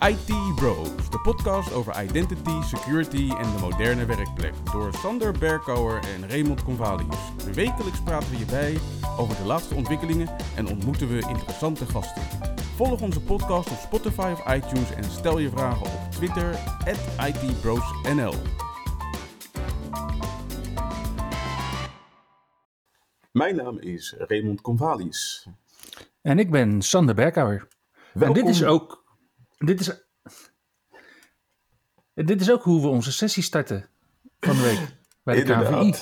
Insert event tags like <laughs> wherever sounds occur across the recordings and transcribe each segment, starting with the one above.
IT Bros, de podcast over identity, security en de moderne werkplek. Door Sander Berkouwer en Raymond Convalius. Wekelijks praten we je bij over de laatste ontwikkelingen en ontmoeten we interessante gasten. Volg onze podcast op Spotify of iTunes en stel je vragen op Twitter, ITBrosNL. Mijn naam is Raymond Convalius. En ik ben Sander Berkouwer. En dit is ook. Dit is, dit is ook hoe we onze sessie starten van de week bij de KVI.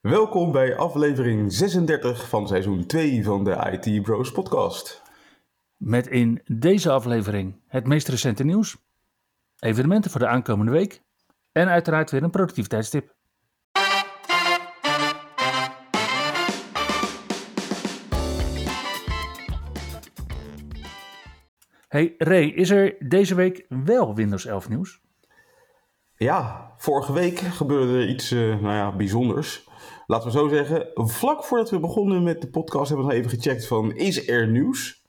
Welkom bij aflevering 36 van seizoen 2 van de IT Bros podcast. Met in deze aflevering het meest recente nieuws, evenementen voor de aankomende week en uiteraard weer een productiviteitstip. Hey Ray, is er deze week wel Windows 11 nieuws? Ja, vorige week gebeurde er iets uh, nou ja, bijzonders. Laten we zo zeggen, vlak voordat we begonnen met de podcast hebben we nog even gecheckt van is er nieuws?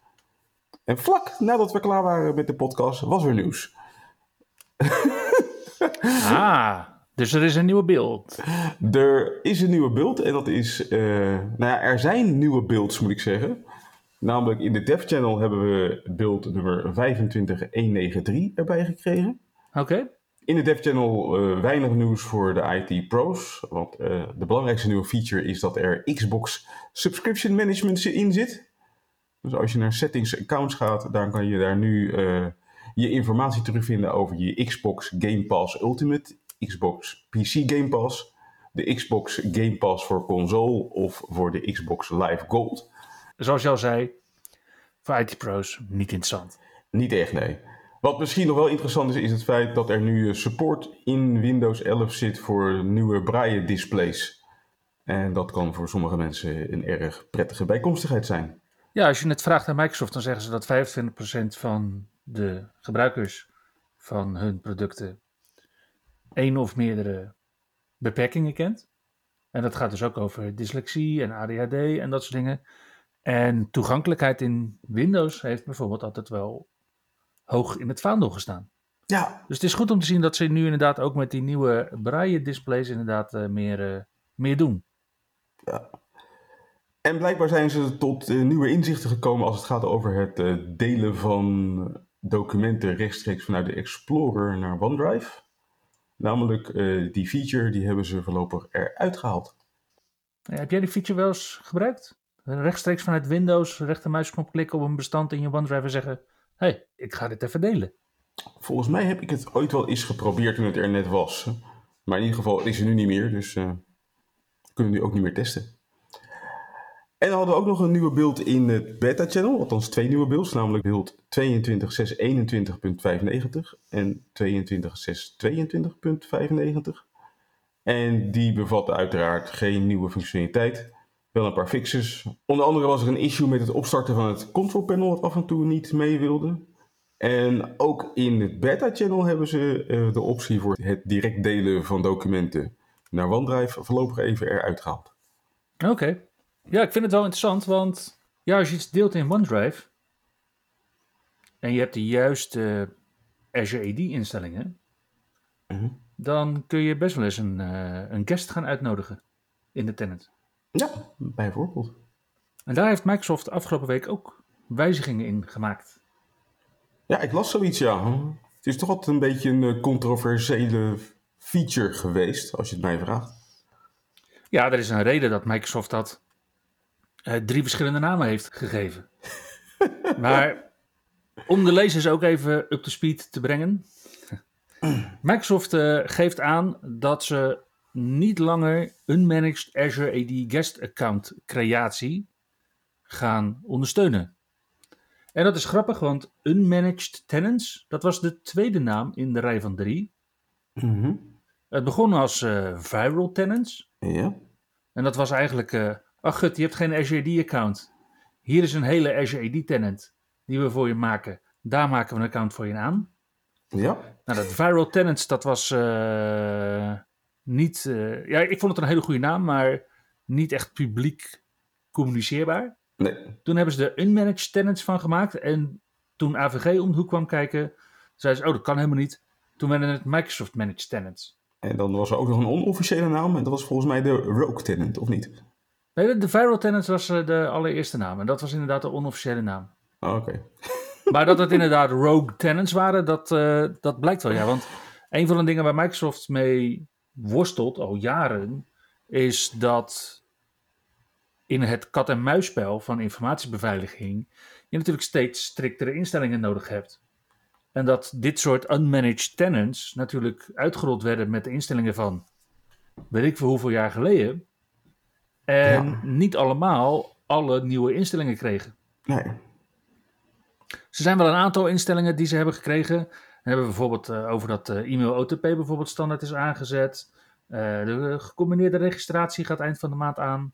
En vlak nadat we klaar waren met de podcast was er nieuws. <laughs> ah, dus er is een nieuwe beeld. Er is een nieuwe beeld en dat is, uh, nou ja, er zijn nieuwe beelds moet ik zeggen. Namelijk in de dev channel hebben we beeld nummer 25193 erbij gekregen. Oké. In de dev channel uh, weinig nieuws voor de IT pros. Want uh, de belangrijkste nieuwe feature is dat er Xbox Subscription Management in zit. Dus als je naar settings accounts gaat, dan kan je daar nu uh, je informatie terugvinden over je Xbox Game Pass Ultimate, Xbox PC Game Pass, de Xbox Game Pass voor console of voor de Xbox Live Gold zoals je al zei, voor IT-pro's niet interessant. Niet echt, nee. Wat misschien nog wel interessant is, is het feit dat er nu support in Windows 11 zit voor nieuwe braille displays. En dat kan voor sommige mensen een erg prettige bijkomstigheid zijn. Ja, als je het vraagt aan Microsoft, dan zeggen ze dat 25% van de gebruikers van hun producten één of meerdere beperkingen kent. En dat gaat dus ook over dyslexie en ADHD en dat soort dingen. En toegankelijkheid in Windows heeft bijvoorbeeld altijd wel hoog in het vaandel gestaan. Ja. Dus het is goed om te zien dat ze nu inderdaad ook met die nieuwe braille displays inderdaad uh, meer, uh, meer doen. Ja. En blijkbaar zijn ze tot uh, nieuwe inzichten gekomen als het gaat over het delen van documenten rechtstreeks vanuit de Explorer naar OneDrive. Namelijk die feature, die hebben ze voorlopig eruit gehaald. Heb jij die feature wel eens gebruikt? Rechtstreeks vanuit Windows rechtermuisknop klikken op een bestand in je OneDrive en zeggen: Hé, hey, ik ga dit even delen. Volgens mij heb ik het ooit wel eens geprobeerd toen het er net was. Maar in ieder geval is het nu niet meer, dus uh, kunnen we nu ook niet meer testen. En dan hadden we ook nog een nieuwe beeld in het beta-channel, althans twee nieuwe beelds, namelijk beeld 22.621.95 en 22.622.95. En die bevatten uiteraard geen nieuwe functionaliteit wel een paar fixes. Onder andere was er een issue met het opstarten van het control panel dat af en toe niet mee wilde. En ook in het beta channel hebben ze uh, de optie voor het direct delen van documenten naar OneDrive voorlopig even eruit gehaald. Oké. Ja, ik vind het wel interessant, want ja, als je iets deelt in OneDrive en je hebt de juiste Azure AD instellingen, Mhm. dan kun je best wel eens een, uh, een guest gaan uitnodigen in de tenant. Ja, bijvoorbeeld. En daar heeft Microsoft afgelopen week ook wijzigingen in gemaakt. Ja, ik las zoiets, ja. Het is toch altijd een beetje een eh, controversiële feature geweest, als je het mij vraagt. Ja, er is een reden dat Microsoft dat uh, drie verschillende namen heeft gegeven. <laughs> maar om de lezers ook even up to speed te brengen. Microsoft uh, geeft aan dat ze niet langer unmanaged Azure AD Guest Account creatie gaan ondersteunen. En dat is grappig, want unmanaged tenants, dat was de tweede naam in de rij van drie. Mhm. Het begon als uh, viral tenants. Ja. En dat was eigenlijk, uh, ach gut, je hebt geen Azure AD account. Hier is een hele Azure AD tenant die we voor je maken. Daar maken we een account voor je aan. Ja. Nou, dat viral tenants, dat was uh, niet. Uh, ja, ik vond het een hele goede naam, maar niet echt publiek communiceerbaar. Nee. Toen hebben ze er unmanaged tenants van gemaakt. En toen AVG om de hoek kwam kijken, zeiden ze, oh dat kan helemaal niet. Toen werden het Microsoft Managed Tenants. En dan was er ook nog een onofficiële naam en dat was volgens mij de Rogue Tenant, of niet? Nee, de, de Viral Tenants was eh, de allereerste naam en dat was inderdaad de onofficiële naam. Oh, Oké. <laughs> Maar dat het inderdaad Rogue Tenants waren, dat, eh, dat blijkt wel, ja. Want een van de dingen waar Microsoft mee worstelt al jaren, is dat in het kat-en-muisspel van informatiebeveiliging je natuurlijk steeds striktere instellingen nodig hebt. En dat dit soort unmanaged tenants natuurlijk uitgerold werden met de instellingen van weet ik veel hoeveel jaar geleden. En Ja. niet allemaal alle nieuwe instellingen kregen. Nee. Ze zijn wel een aantal instellingen die ze hebben gekregen. Dan hebben we bijvoorbeeld eh, over dat eh, e-mail OTP bijvoorbeeld standaard is aangezet. Eh, de gecombineerde registratie gaat eind van de maand aan.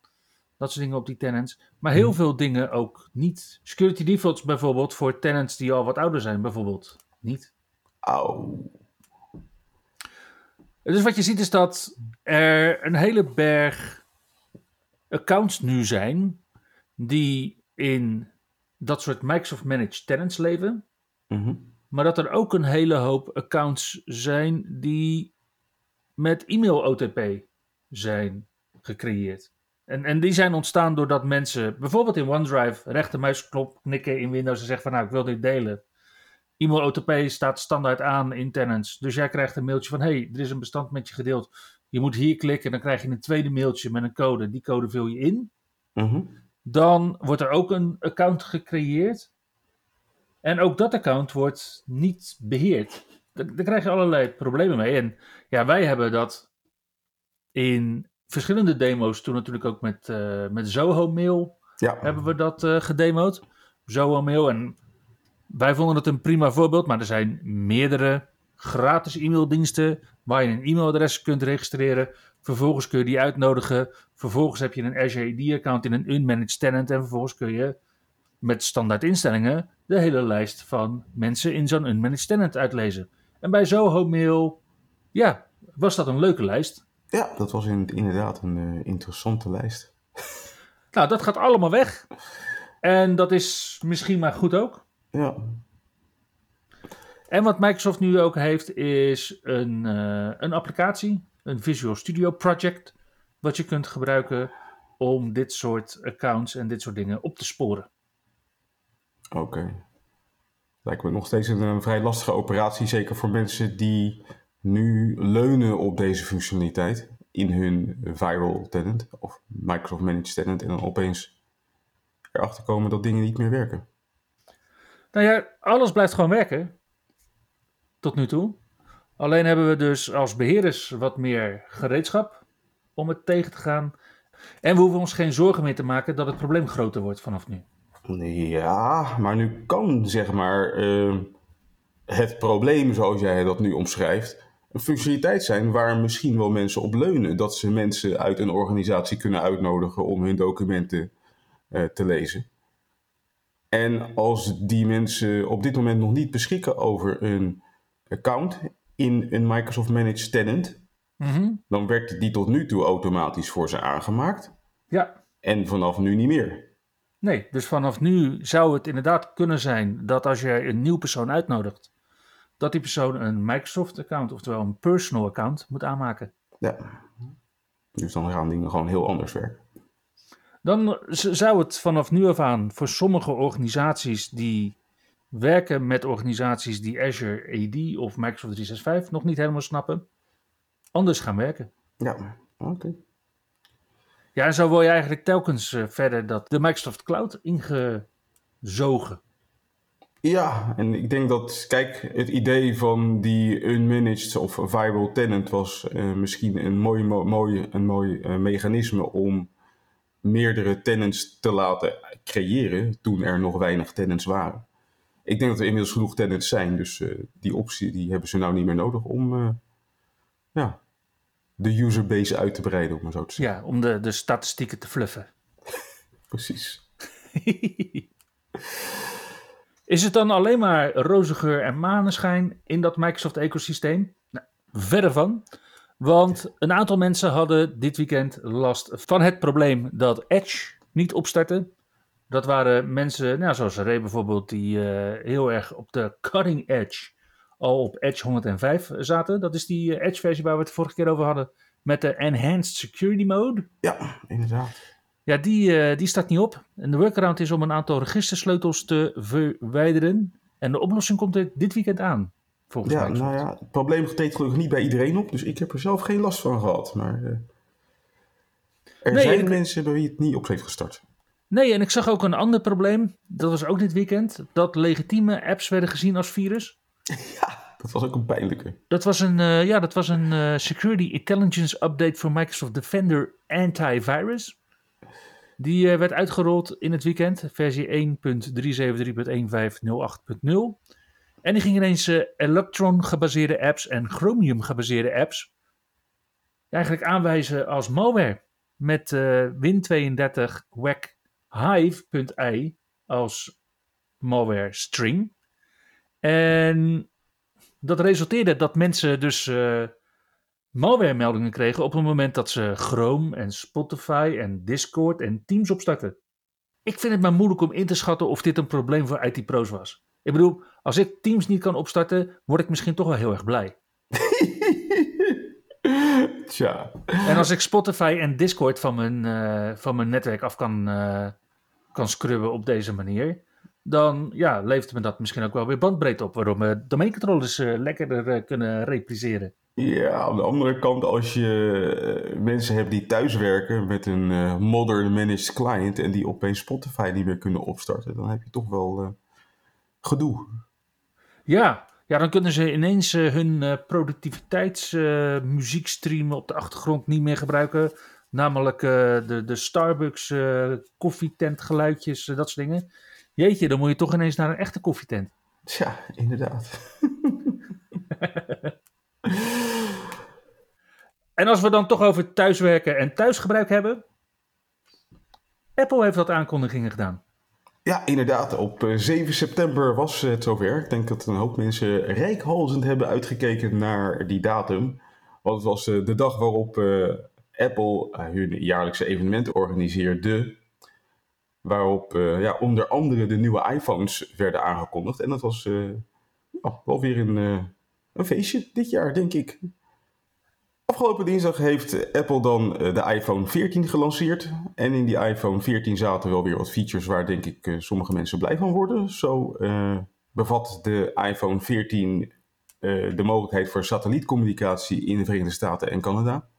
Dat soort dingen op die tenants. Maar heel veel dingen ook niet. Security defaults bijvoorbeeld voor tenants die al wat ouder zijn bijvoorbeeld niet. Auw. Dus wat je ziet is dat er een hele berg accounts nu zijn die in dat soort Microsoft Managed Tenants leven. Mhm. Maar dat er ook een hele hoop accounts zijn die met e-mail OTP zijn gecreëerd. En, en die zijn ontstaan doordat mensen bijvoorbeeld in OneDrive rechtermuisknop knikken in Windows en zeggen van nou ik wil dit delen. E-mail OTP staat standaard aan in tenants. Dus jij krijgt een mailtje van hey er is een bestand met je gedeeld. Je moet hier klikken en dan krijg je een tweede mailtje met een code. Die code vul je in. Mhm. Dan wordt er ook een account gecreëerd. En ook dat account wordt niet beheerd. Daar, daar krijg je allerlei problemen mee. En ja, wij hebben dat in verschillende demo's, toen natuurlijk ook met, eh, met Zoho Mail Ja. hebben we dat gedemoed. Zoho Mail. En wij vonden het een prima voorbeeld, maar er zijn meerdere gratis e-maildiensten waar je een e-mailadres kunt registreren. Vervolgens kun je die uitnodigen. Vervolgens heb je een Azure AD-account in een unmanaged tenant. En vervolgens kun je met standaard instellingen de hele lijst van mensen in zo'n unmanaged tenant uitlezen. En bij Zoho Mail, ja, was dat een leuke lijst. ja, dat was in- inderdaad een eh, interessante lijst. <laughs> Nou, dat gaat allemaal weg. En dat is misschien maar goed ook. Ja. En wat Microsoft nu ook heeft, is een, eh, een applicatie, een Visual Studio Project, wat je kunt gebruiken om dit soort accounts en dit soort dingen op te sporen. Oké. Lijkt me nog steeds een, eh, vrij lastige operatie, zeker voor mensen die nu leunen op deze functionaliteit in hun viral tenant of Microsoft Managed tenant en dan opeens erachter komen dat dingen niet meer werken. Nou ja, alles blijft gewoon werken. Tot nu toe. Alleen hebben we dus als beheerders wat meer gereedschap om het tegen te gaan. En we hoeven ons geen zorgen meer te maken dat het probleem groter wordt vanaf nu. Ja, maar nu kan zeg maar eh, het probleem zoals jij dat nu omschrijft een functionaliteit zijn waar misschien wel mensen op leunen. Dat ze mensen uit een organisatie kunnen uitnodigen om hun documenten eh, te lezen. En als die mensen op dit moment nog niet beschikken over een account in een Microsoft Managed Tenant, dan werd die tot nu toe automatisch voor ze aangemaakt. Ja, En vanaf nu niet meer. Nee, dus vanaf nu zou het inderdaad kunnen zijn dat als je een nieuw persoon uitnodigt, dat die persoon een Microsoft-account, oftewel een personal account, moet aanmaken. Ja. Dus dan gaan dingen gewoon heel anders werken. Dan zou het vanaf nu af aan voor sommige organisaties die werken met organisaties die Azure AD of Microsoft 365 nog niet helemaal snappen, anders gaan werken. Ja, oké. Ja, en zo word je eigenlijk telkens eh, verder dat de Microsoft Cloud ingezogen. Ja, en ik denk dat, kijk, het idee van die unmanaged of viral tenant was eh, misschien een mooi, mo- mooi, een mooi eh, mechanisme om meerdere tenants te laten creëren toen er nog weinig tenants waren. Ik denk dat er inmiddels genoeg tenants zijn, dus die optie die hebben ze nou niet meer nodig om ja, de userbase uit te breiden, om maar zo te zeggen. Ja, om de, de statistieken te fluffen. <laughs> Precies. <laughs> Is het dan alleen maar roze geur en maneschijn in dat Microsoft-ecosysteem? Nou, verre van. Want een aantal mensen hadden dit weekend last van het probleem dat Edge niet opstartte. Dat Dat waren mensen, nou, zoals Ray bijvoorbeeld, die uh, heel erg op de cutting edge al op Edge 105 zaten. Dat is die Edge versie waar we het vorige keer over hadden. Met de Enhanced Security Mode. Ja, inderdaad. Ja, die, uh, die staat niet op. En de workaround is om een aantal registersleutels te verwijderen. En de oplossing komt er dit weekend aan. Volgens ja, mij. nou ja, het probleem treedt gelukkig niet bij iedereen op. Dus ik heb er zelf geen last van gehad. Maar uh, er Nee, zijn ik- mensen bij wie het niet op heeft gestart. Nee, en ik zag ook een ander probleem. Dat was ook dit weekend. Dat legitieme apps werden gezien als virus. <laughs> Dat was ook een pijnlijke. Dat was een, eh, ja, dat was een eh, Security Intelligence Update voor Microsoft Defender Antivirus. Die eh, werd uitgerold in het weekend, versie 1.373.15080.0. En die ging ineens eh, Electron-gebaseerde apps en Chromium-gebaseerde apps eigenlijk aanwijzen als malware. Met eh, Win32 WAC Hive.i als malware string. En dat resulteerde dat mensen dus eh malware meldingen kregen op het moment dat ze Chrome en Spotify en Discord en Teams opstarten. Ik vind het maar moeilijk om in te schatten of dit een probleem voor IT-pro's was. Ik bedoel, als ik Teams niet kan opstarten, word ik misschien toch wel heel erg blij. <laughs> Tja. En als ik Spotify en Discord van mijn, eh, van mijn netwerk af kan, eh, kan scrubben op deze manier, dan ja, levert me dat misschien ook wel weer bandbreedte op, waardoor mijn domeincontrollers eh lekkerder eh, kunnen repliceren. Ja, aan de andere kant, als je eh, mensen hebt die thuiswerken met een eh, modern managed client en die opeens Spotify niet meer kunnen opstarten, dan heb je toch wel eh, gedoe. Ja, ja, dan kunnen ze ineens eh, hun eh productiviteitsmuziekstream op de achtergrond niet meer gebruiken. Namelijk eh, de, de Starbucks eh koffietentgeluidjes, eh, dat soort dingen. Jeetje, dan moet je toch ineens naar een echte koffietent. Tja, inderdaad. <laughs> En als we dan toch over thuiswerken en thuisgebruik hebben. Apple heeft wat aankondigingen gedaan. Ja, inderdaad. Op eh, 7 september was het zover. Ik denk dat een hoop mensen rijkhalzend hebben uitgekeken naar die datum. Want het was eh, de dag waarop eh, Apple eh, hun jaarlijkse evenement organiseerde. Waarop eh, ja, onder andere de nieuwe iPhones werden aangekondigd. En dat was eh, ja, wel weer een, eh, een feestje dit jaar, denk ik. Afgelopen dinsdag heeft Apple dan de iPhone 14 gelanceerd. En in die iPhone 14 zaten wel weer wat features waar denk ik sommige mensen blij van worden. Zo bevat de iPhone 14 eh, de mogelijkheid voor satellietcommunicatie in de Verenigde Staten en Canada.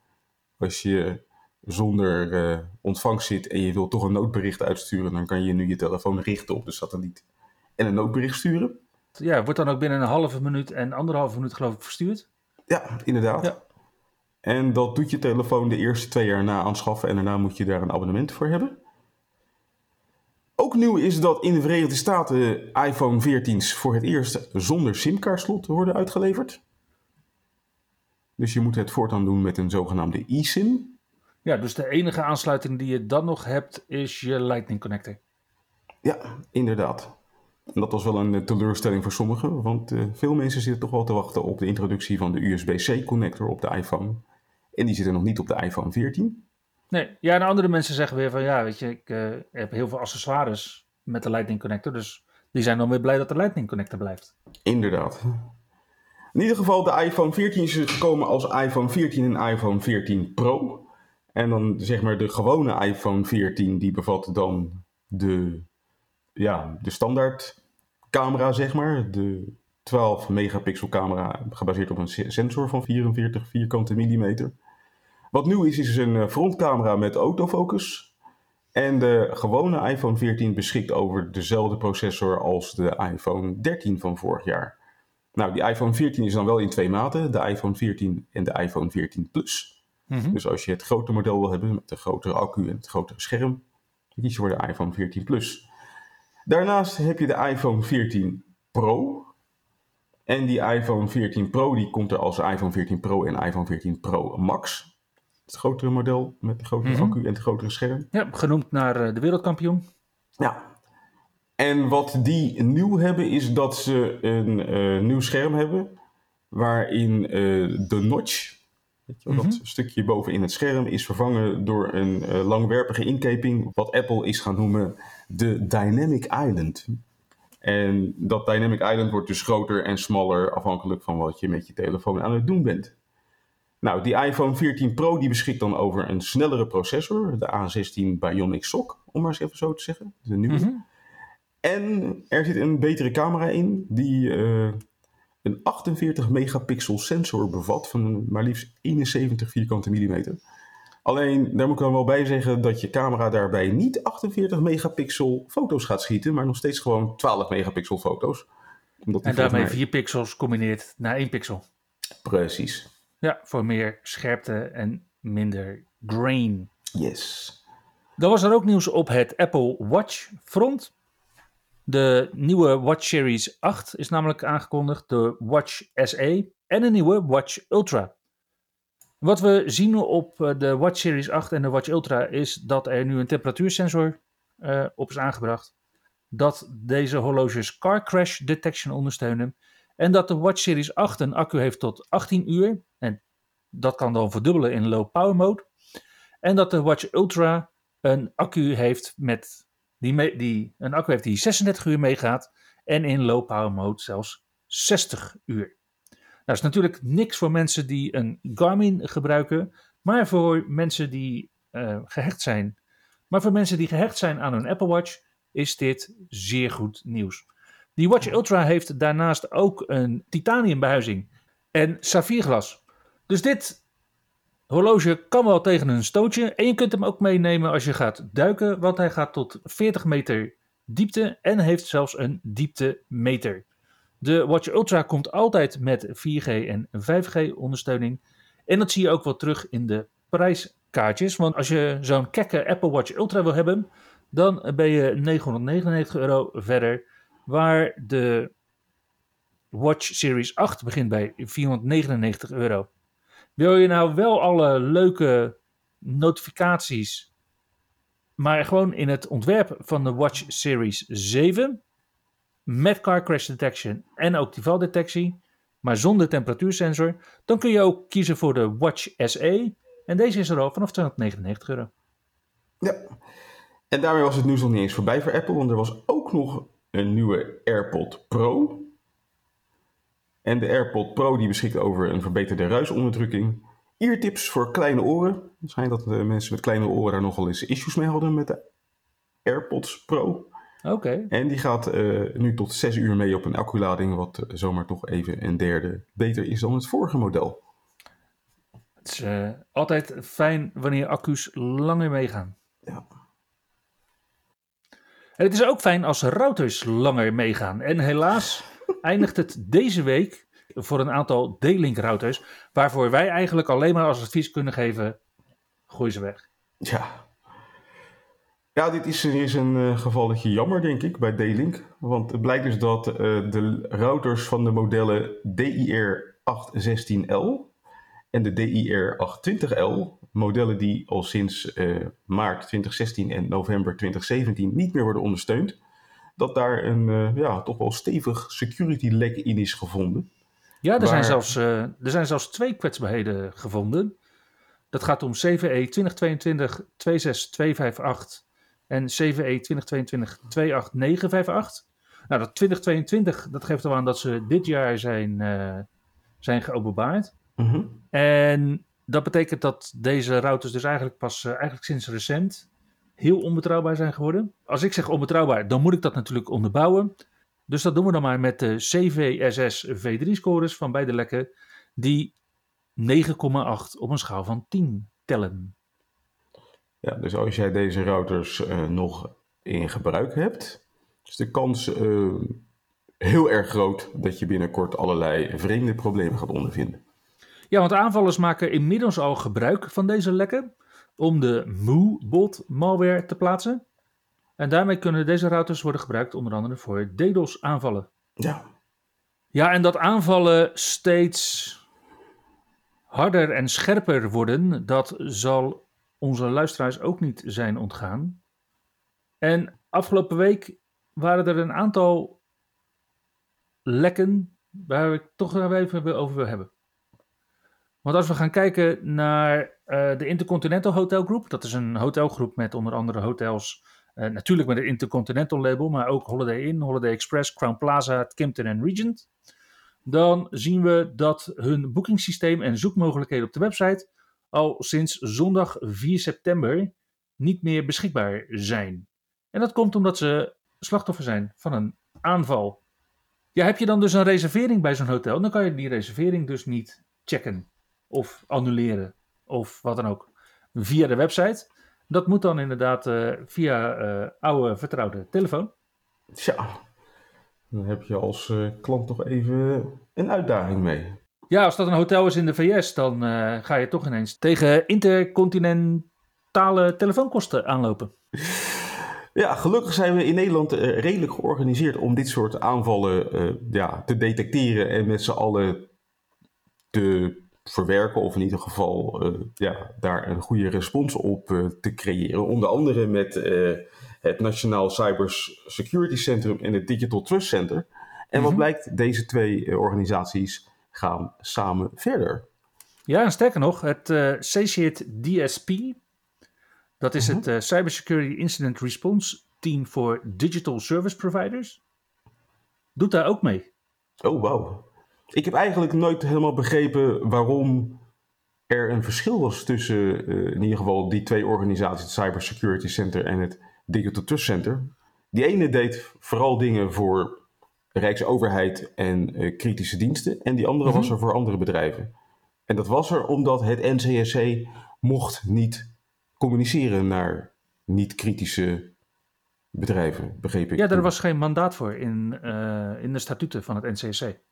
Als je zonder eh, ontvangst zit en je wilt toch een noodbericht uitsturen, dan kan je nu je telefoon richten op de satelliet en een noodbericht sturen. Ja, wordt dan ook binnen een halve minuut en anderhalve minuut geloof ik verstuurd. Ja, inderdaad. Ja. En dat doet je telefoon de eerste twee jaar na aanschaffen en daarna moet je daar een abonnement voor hebben. Ook nieuw is dat in de Verenigde Staten iPhone 14's voor het eerst zonder simkaartslot worden uitgeleverd. Dus je moet het voortaan doen met een zogenaamde eSIM. Ja, dus de enige aansluiting die je dan nog hebt is je Lightning Connector. Ja, inderdaad. En dat was wel een eh, teleurstelling voor sommigen, want eh, veel mensen zitten toch wel te wachten op de introductie van de USB-C connector op de iPhone. En die zitten nog niet op de iPhone 14. Nee, ja, en andere mensen zeggen weer van ja, weet je, ik eh, heb heel veel accessoires met de Lightning Connector. Dus die zijn dan weer blij dat de Lightning Connector blijft. Inderdaad. In ieder geval, de iPhone 14 is gekomen als iPhone 14 en iPhone 14 Pro. En dan zeg maar de gewone iPhone 14, die bevat dan de, ja, de standaard camera, zeg maar. De 12 megapixel camera, gebaseerd op een se- sensor van 44 vierkante millimeter. Wat nieuw is, is een eh, frontcamera met autofocus. En de gewone iPhone 14 beschikt over dezelfde processor als de iPhone 13 van vorig jaar. Nou, die iPhone 14 is dan wel in twee maten, de iPhone 14 en de iPhone 14 Plus. Dus als je het grote model wil hebben met de grotere accu en het grotere scherm, dan kies je voor de iPhone 14 Plus. Daarnaast heb je de iPhone 14 Pro. En die iPhone 14 Pro die komt er als iPhone 14 Pro en iPhone 14 Pro Max. Het grotere model met de grotere Mhm. accu en het grotere scherm. Ja, genoemd naar eh, de wereldkampioen. Ja. En wat die nieuw hebben is dat ze een eh, nieuw scherm hebben waarin eh, de notch Weet je, wel, Dat Mhm. stukje bovenin het scherm is vervangen door een eh, langwerpige inkeping, wat Apple is gaan noemen de Dynamic Island. En dat Dynamic Island wordt dus groter en smaller afhankelijk van wat je met je telefoon aan het doen bent. Nou, die iPhone 14 Pro die beschikt dan over een snellere processor, de A16 Bionic SoC, om maar eens even zo te zeggen. De nieuwe. Mhm. En er zit een betere camera in die eh, een 48 megapixel sensor bevat van maar liefst 71 vierkante millimeter. Alleen, daar moet ik dan wel bij zeggen dat je camera daarbij niet 48 megapixel foto's gaat schieten, maar nog steeds gewoon 12 megapixel foto's. Omdat En daarmee mij- 4 pixels combineert naar 1 pixel. Precies. Ja, voor meer scherpte en minder grain. Yes. Dan was er ook nieuws op het Apple Watch front. De nieuwe Watch Series 8 is namelijk aangekondigd, de Watch SE en een nieuwe Watch Ultra. Wat we zien op eh, de Watch Series 8 en de Watch Ultra is dat er nu een temperatuursensor eh, op is aangebracht. Dat deze horloges car crash detection ondersteunen. En dat de Watch Series 8 een accu heeft tot 18 uur. En dat kan dan verdubbelen in low power mode. En dat de Watch Ultra een accu heeft met die, die een accu heeft die 36 uur meegaat en in low power mode zelfs 60 uur. Nou, is natuurlijk niks voor mensen die een Garmin gebruiken, maar voor mensen die eh, gehecht zijn. Maar voor mensen die gehecht zijn aan hun Apple Watch is dit zeer goed nieuws. Die Watch Ultra heeft daarnaast ook een titaniumbehuizing en saffierglas. Dus dit horloge kan wel tegen een stootje. En je kunt hem ook meenemen als je gaat duiken, want hij gaat tot 40 meter diepte en heeft zelfs een dieptemeter. De Watch Ultra komt altijd met 4G en 5G ondersteuning. En dat zie je ook wel terug in de prijskaartjes. Want als je zo'n kekke Apple Watch Ultra wil hebben, dan ben je 999 euro verder. Waar de Watch Series 8 begint bij 499 euro. Wil je nou wel alle leuke notificaties, maar gewoon in het ontwerp van de Watch Series 7 met car crash detection en ook die valdetectie, maar zonder temperatuursensor, dan kun je ook kiezen voor de Watch SE en deze is er al vanaf 299 euro. Ja. En daarmee was het nieuws nog niet eens voorbij voor Apple, want er was ook nog een nieuwe AirPod Pro. En de AirPod Pro die beschikt over een verbeterde ruisonderdrukking. Eartips voor kleine oren. Het schijnt dat de mensen met kleine oren daar nogal eens issues mee hadden met de AirPods Pro. Oké, En die gaat eh, nu tot 6 uur mee op een acculading, wat eh, zomaar toch even een derde beter is dan het vorige model. het is eh, altijd fijn wanneer accu's langer meegaan. Ja. En het is ook fijn als routers langer meegaan. En helaas eindigt het deze week voor een aantal D-Link routers, waarvoor wij eigenlijk alleen maar als advies kunnen geven, gooi ze weg. Ja. Ja, dit is, is een eh, gevalletje jammer, denk ik, bij D-Link. Want het blijkt dus dat eh, de routers van de modellen DIR 816L en de DIR 820L, modellen die al sinds eh, maart 2016 en november 2017 niet meer worden ondersteund, dat daar een eh, ja, toch wel stevig security lek in is gevonden. Ja, er, zijn zelfs, eh, er zijn zelfs twee kwetsbaarheden gevonden. Dat gaat om CVE 2022-26258 en E CVE 2022-28958. Nou, dat 2022, dat geeft al aan dat ze dit jaar zijn, eh, zijn geopenbaard. Mhm. En dat betekent dat deze routers dus eigenlijk pas eigenlijk sinds recent heel onbetrouwbaar zijn geworden. Als ik zeg onbetrouwbaar, dan moet ik dat natuurlijk onderbouwen. Dus dat doen we dan maar met de CVSS V3-scores van beide lekken, die 9,8 op een schaal van 10 tellen. Ja, dus als jij deze routers eh, nog in gebruik hebt, is de kans eh, heel erg groot dat je binnenkort allerlei vreemde problemen gaat ondervinden. Ja, want aanvallers maken inmiddels al gebruik van deze lekken om de Moo-bot malware te plaatsen. En daarmee kunnen deze routers worden gebruikt onder andere voor DDoS aanvallen. Ja, Ja, en dat aanvallen steeds harder en scherper worden, dat zal onze luisteraars ook niet zijn ontgaan. En afgelopen week waren er een aantal lekken waar ik toch even over wil hebben. Want als we gaan kijken naar uh, de Intercontinental Hotel Group, dat is een hotelgroep met onder andere hotels, uh, natuurlijk met het Intercontinental label, maar ook Holiday Inn, Holiday Express, Crown Plaza, Kimpton en Regent. Dan zien we dat hun boekingssysteem en zoekmogelijkheden op de website al sinds zondag 4 september niet meer beschikbaar zijn. En dat komt omdat ze slachtoffer zijn van een aanval. Ja, heb je dan dus een reservering bij zo'n hotel, dan kan je die reservering dus niet checken of annuleren of wat dan ook via de website. Dat moet dan inderdaad uh, via uh, oude vertrouwde telefoon. Tja, dan heb je als uh, klant toch even een uitdaging mee. Ja, als dat een hotel is in de VS, dan ga je toch ineens tegen intercontinentale telefoonkosten aanlopen. Ja, gelukkig zijn we in Nederland redelijk georganiseerd om dit soort aanvallen ja, te detecteren en met z'n allen te verwerken, of in ieder geval uh, ja, daar een goede respons op uh, te creëren. Onder andere met uh, het Nationaal Cyber Security Centrum en het Digital Trust Center. En wat mhm. blijkt, deze twee organisaties gaan samen verder. Ja, en sterker nog, het uh, CCIT DSP, dat is -huh. het Cybersecurity Incident Response Team voor Digital Service Providers, doet daar ook mee. Oh, wauw ik heb eigenlijk nooit helemaal begrepen waarom er een verschil was tussen uh, in ieder geval die twee organisaties, het Cyber Security Center en het Digital Trust Center. Die ene deed vooral dingen voor Rijksoverheid en uh, kritische diensten en die andere mm -hmm. was er voor andere bedrijven. En dat was er omdat het NCSC mocht niet communiceren naar niet-kritische bedrijven, begreep ik. Ja, er was geen mandaat voor in, uh, in de statuten van het NCSC.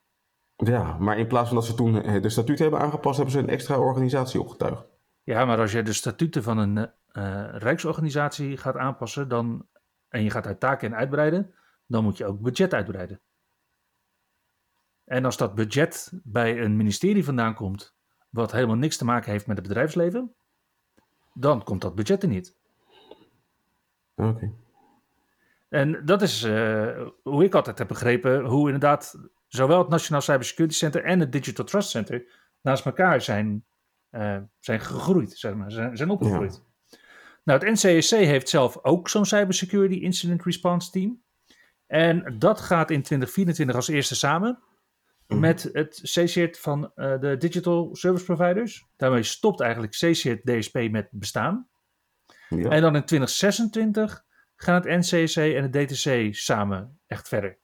Ja, maar in plaats van dat ze toen eh, de statuten hebben aangepast, hebben ze een extra organisatie opgetuigd. Ja, maar als je de statuten van een uh, rijksorganisatie gaat aanpassen dan, en je gaat uit taken uitbreiden, dan moet je ook budget uitbreiden. En als dat budget bij een ministerie vandaan komt, wat helemaal niks te maken heeft met het bedrijfsleven, dan komt dat budget er niet. Oké. Okay. En dat is uh, hoe ik altijd heb begrepen, hoe inderdaad zowel het Nationaal Cybersecurity Center en het Digital Trust Center naast elkaar zijn, uh, zijn gegroeid, zeg maar, zijn, zijn opgegroeid. Ja. Nou, het NCSC heeft zelf ook zo'n Cybersecurity Incident Response Team. En dat gaat in 2024 als eerste samen mm. met het CCIT van uh, de Digital Service Providers. Daarmee stopt eigenlijk CCIT DSP met bestaan. Ja. En dan in 2026 gaan het NCSC en het DTC samen echt verder.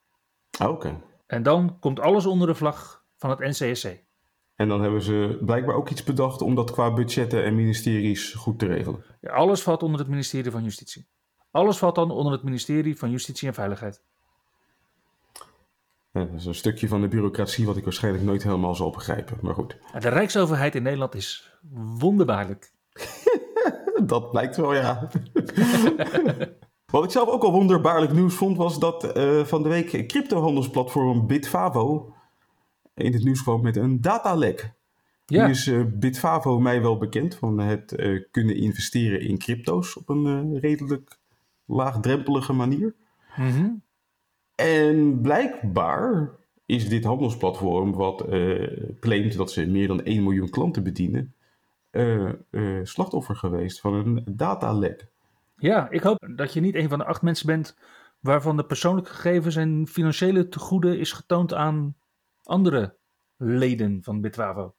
Oké. Okay. En dan komt alles onder de vlag van het NCSC. En dan hebben ze blijkbaar ook iets bedacht om dat qua budgetten en ministeries goed te regelen. Ja, alles valt onder het ministerie van Justitie. Alles valt dan onder het ministerie van Justitie en Veiligheid. Ja, dat is een stukje van de bureaucratie wat ik waarschijnlijk nooit helemaal zal begrijpen, maar goed. De Rijksoverheid in Nederland is wonderbaarlijk. <laughs> dat blijkt wel, ja. <laughs> Wat ik zelf ook al wonderbaarlijk nieuws vond, was dat uh, van de week cryptohandelsplatform Bitfavo in het nieuws kwam met een datalek. Ja. Nu is uh, Bitfavo mij wel bekend van het uh, kunnen investeren in crypto's op een redelijk laagdrempelige manier. Mm -hmm. En blijkbaar is dit handelsplatform wat claimt dat ze meer dan 1 miljoen klanten bedienen, slachtoffer geweest van een datalek. Ja, ik hoop dat je niet een van de acht mensen bent waarvan de persoonlijke gegevens en financiële tegoeden is getoond aan andere leden van Bitwavo.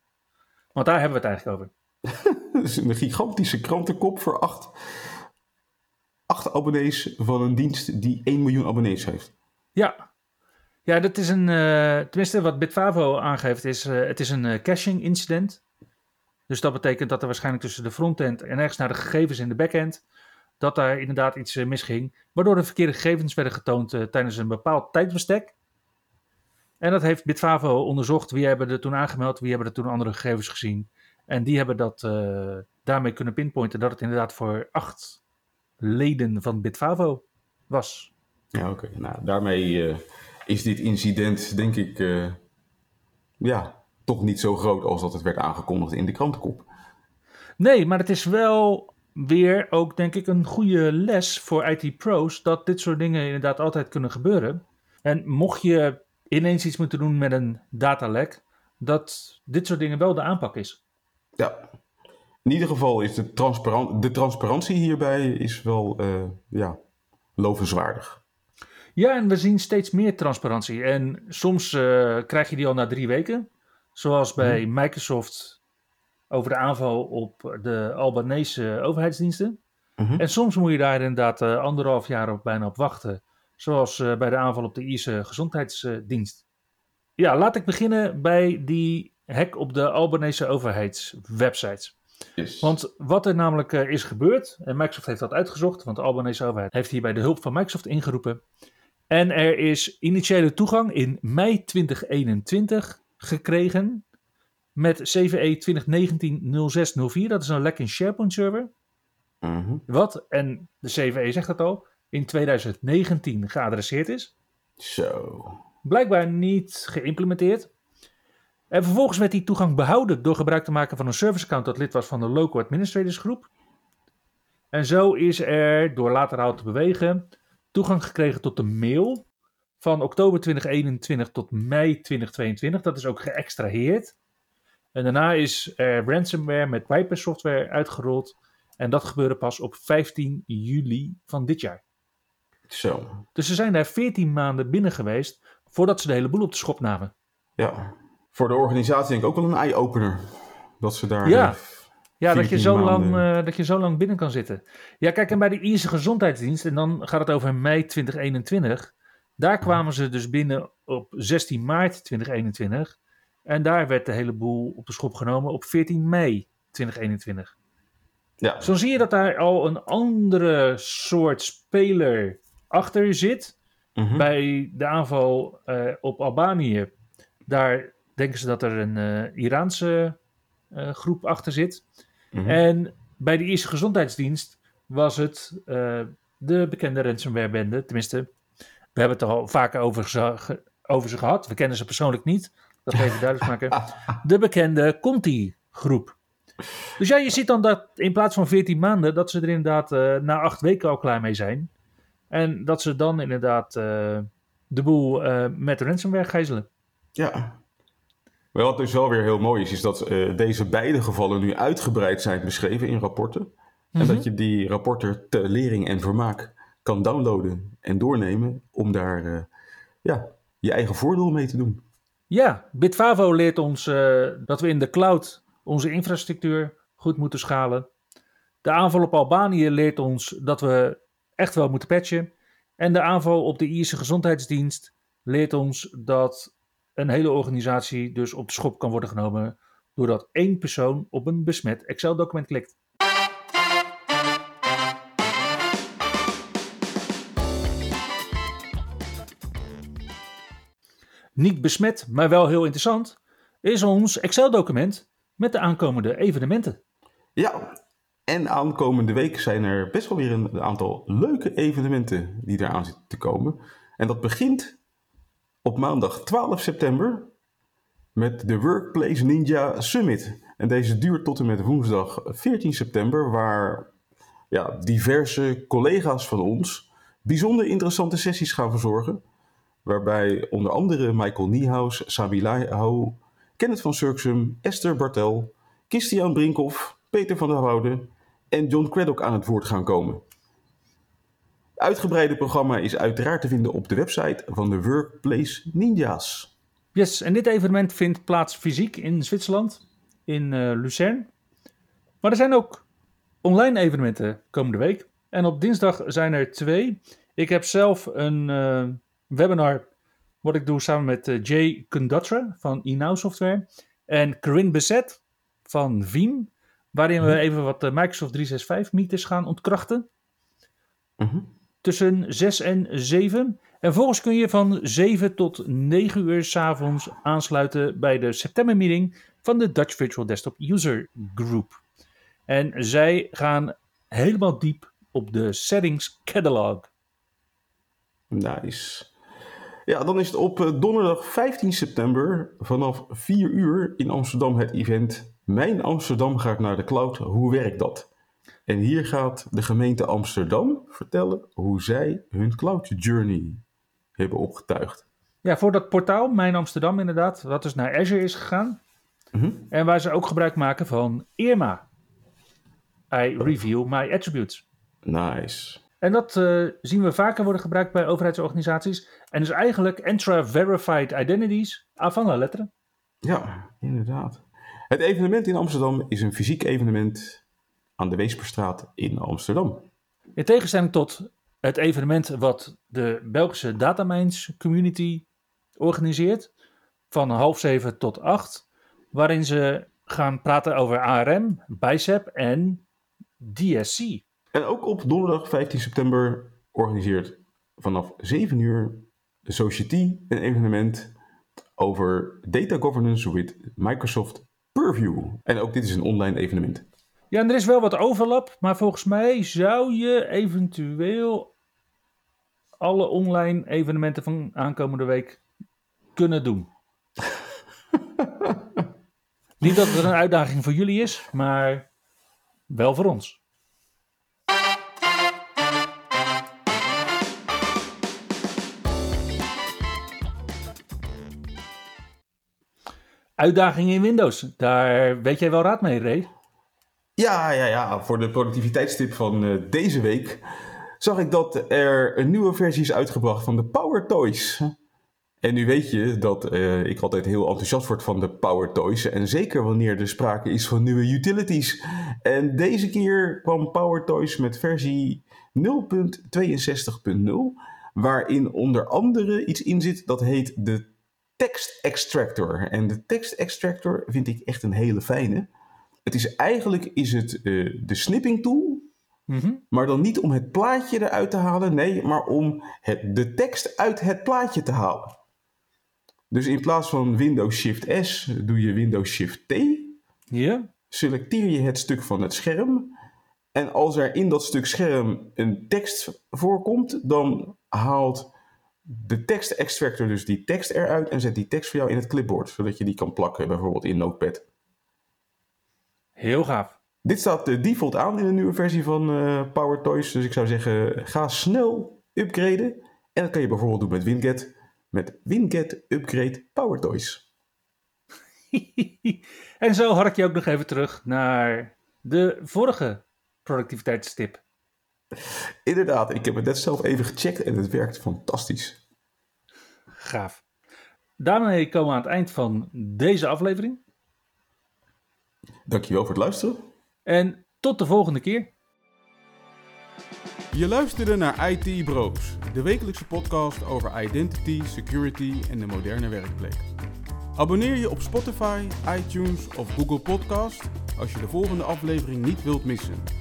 Want daar hebben we het eigenlijk over. <laughs> Dat is een gigantische krantenkop voor acht, acht abonnees van een dienst die 1 miljoen abonnees heeft. Ja, ja dat is een, uh, tenminste wat Bitfavo aangeeft, is uh, het is een uh, caching incident. Dus dat betekent dat er waarschijnlijk tussen de frontend en ergens naar de gegevens in de backend dat daar inderdaad iets uh, misging, waardoor de verkeerde gegevens werden getoond uh, tijdens een bepaald tijdsbestek. En dat heeft Bitfavo onderzocht. Wie hebben er toen aangemeld, wie hebben er toen andere gegevens gezien. En die hebben dat uh, daarmee kunnen pinpointen dat het inderdaad voor acht leden van Bitfavo was. Ja, oké. Okay. Nou, daarmee is dit incident, denk ik, ja, toch niet zo groot als dat het werd aangekondigd in de krantenkop. Nee, maar het is wel weer ook, denk ik, een goede les voor IT-pro's dat dit soort dingen inderdaad altijd kunnen gebeuren. En mocht je ineens iets moeten doen met een datalek, dat dit soort dingen wel de aanpak is. Ja. In ieder geval is de, de transparantie hierbij is wel uh, ja, lovenswaardig. Ja, en we zien steeds meer transparantie. En soms uh, krijg je die al na drie weken. Zoals bij hmm. Microsoft over de aanval op de Albanese overheidsdiensten. Mm En soms moet je daar inderdaad uh, anderhalf jaar of bijna op wachten. Zoals uh, bij de aanval op de Ierse gezondheidsdienst. Ja, laat ik beginnen bij die hack op de Albanese overheidswebsites. Yes. Want wat er namelijk uh, is gebeurd, en Microsoft heeft dat uitgezocht, want de Albanese overheid heeft hierbij de hulp van Microsoft ingeroepen. En er is initiële toegang in mei 2021 gekregen met CVE 2019-0604. Dat is een lek in SharePoint server. Mhm. Wat, en de CVE zegt dat al, in 2019 geadresseerd is. Zo. Blijkbaar niet geïmplementeerd. En vervolgens werd die toegang behouden door gebruik te maken van een service account dat lid was van de Local Administrators Groep. En zo is er, door later te bewegen, toegang gekregen tot de mail van oktober 2021 tot mei 2022. Dat is ook geëxtraheerd. En daarna is er ransomware met Viper software uitgerold. En dat gebeurde pas op 15 juli van dit jaar. Zo. Dus ze zijn daar 14 maanden binnen geweest voordat ze de hele boel op de schop namen. Ja, voor de organisatie denk ik ook wel een eye-opener. Dat ze daar. Ja. Ja, dat je, zo lang, uh, dat je zo lang binnen kan zitten. Ja, kijk, en bij de Ierse Gezondheidsdienst, en dan gaat het over mei 2021. Daar kwamen ze dus binnen op 16 maart 2021. En daar werd de hele boel op de schop genomen op 14 mei 2021. Ja. Zo zie je dat daar al een andere soort speler achter zit. Mhm. Bij de aanval uh, op Albanië, daar denken ze dat er een uh, Iraanse uh, groep achter zit. Mhm. En bij de Ierse Gezondheidsdienst was het de bekende ransomware-bende. Tenminste, we hebben het er al vaker over over ze gehad. We kennen ze persoonlijk niet. Dat even duidelijk maken. <laughs> De bekende Conti-groep. Dus ja, je ziet dan dat in plaats van 14 maanden, dat ze er inderdaad uh, na acht weken al klaar mee zijn. En dat ze dan inderdaad uh, de boel uh, met ransomware gijzelen. Ja. Maar wat dus wel weer heel mooi is, is dat deze beide gevallen nu uitgebreid zijn beschreven in rapporten. Mm -hmm. En dat mhm. je die rapporten te lering en vermaak kan downloaden en doornemen om daar ja, je eigen voordeel mee te doen. Ja, Bitfavo leert ons uh, dat we in de cloud onze infrastructuur goed moeten schalen. De aanval op Albanië leert ons dat we echt wel moeten patchen. En de aanval op de Ierse gezondheidsdienst leert ons dat een hele organisatie dus op de schop kan worden genomen doordat één persoon op een besmet Excel-document klikt. Niet besmet, maar wel heel interessant, is ons Excel-document met de aankomende evenementen. Ja, en aankomende week zijn er best wel weer een aantal leuke evenementen die eraan zitten te komen. En dat begint op maandag 12 september met de Workplace Ninja Summit. En deze duurt tot en met woensdag 14 september, waar ja, diverse collega's van ons bijzonder interessante sessies gaan verzorgen. Waarbij onder andere Michael Niehaus, Sabi Hou, Kenneth van Surksum, Esther Bartel, Christian Brinkhoff, Peter van der Woude en John Craddock aan het woord gaan komen. Het uitgebreide programma is uiteraard te vinden op de website van de Workplace Ninjas. Yes, en dit evenement vindt plaats fysiek in Zwitserland, in uh, Lucerne. Maar er zijn ook online evenementen komende week. En op dinsdag zijn er twee. Ik heb zelf een, uh, webinar wat ik doe samen met uh, Jay Kundatra van eNow Software en Corinne Besset van Veeam, waarin we mhm. even wat uh, Microsoft 365 mythes gaan ontkrachten. Mhm. Tussen 6 en 7. En volgens kun je van 7 tot 9 uur s'avonds aansluiten bij de september meeting van de Dutch Virtual Desktop User Group. En zij gaan helemaal diep op de settings catalog. Nice. Ja, dan is het op eh, donderdag 15 september vanaf 4 uur in Amsterdam het event Mijn Amsterdam gaat naar de cloud. Hoe werkt dat? En hier gaat de gemeente Amsterdam vertellen hoe zij hun cloud journey hebben opgetuigd. Ja, voor dat portaal Mijn Amsterdam inderdaad, wat dus naar Azure is gegaan. Mhm. En waar ze ook gebruik maken van IRMA. I Review My Attributes. Nice. En dat eh, zien we vaker worden gebruikt bij overheidsorganisaties. En is eigenlijk Entra-verified identities avant la lettre. Ja, inderdaad. Het evenement in Amsterdam is een fysiek evenement aan de Weesperstraat in Amsterdam. In tegenstelling tot het evenement wat de Belgische Datamines Community organiseert. Van half zeven tot acht. Waarin ze gaan praten over ARM, BICEP en DSC. En ook op donderdag 15 september organiseert vanaf 7 uur de Society een evenement over data governance with Microsoft Purview. En ook dit is een online evenement. Ja, en er is wel wat overlap, maar volgens mij zou je eventueel alle online evenementen van aankomende week kunnen doen. <laughs> Niet dat het een uitdaging voor jullie is, maar wel voor ons. Uitdaging in Windows, daar weet jij wel raad mee, Ray? Ja, ja, ja. Voor de productiviteitstip van eh, deze week zag ik dat er een nieuwe versie is uitgebracht van de Power Toys. En nu weet je dat eh, ik altijd heel enthousiast word van de Power Toys. En zeker wanneer er sprake is van nieuwe utilities. En deze keer kwam Power Toys met versie 0.62.0. Waarin onder andere iets in zit dat heet de Text Extractor. En de Text Extractor vind ik echt een hele fijne. Het is eigenlijk is het eh, de snipping tool, Mhm. maar dan niet om het plaatje eruit te halen, nee, maar om het, de tekst uit het plaatje te halen. Dus in plaats van Windows Shift S doe je Windows Shift T. Ja? Selecteer je het stuk van het scherm. En als er in dat stuk scherm een tekst voorkomt, dan haalt de tekst extractor dus die tekst eruit en zet die tekst voor jou in het clipboard, zodat je die kan plakken, bijvoorbeeld in Notepad. Heel gaaf. Dit staat de default aan in de nieuwe versie van eh, Power Toys. Dus ik zou zeggen, ga snel upgraden. En dat kan je bijvoorbeeld doen met Winget. Met Winget Upgrade Power Toys. <laughs> en zo hark je ook nog even terug naar de vorige productiviteitstip. Inderdaad, ik heb het net zelf even gecheckt en het werkt fantastisch. Gaaf. Daarmee komen we aan het eind van deze aflevering. Dankjewel voor het luisteren. En tot de volgende keer. Je luisterde naar IT Bros, de wekelijkse podcast over identity, security en de moderne werkplek. Abonneer je op Spotify, iTunes of Google Podcast als je de volgende aflevering niet wilt missen.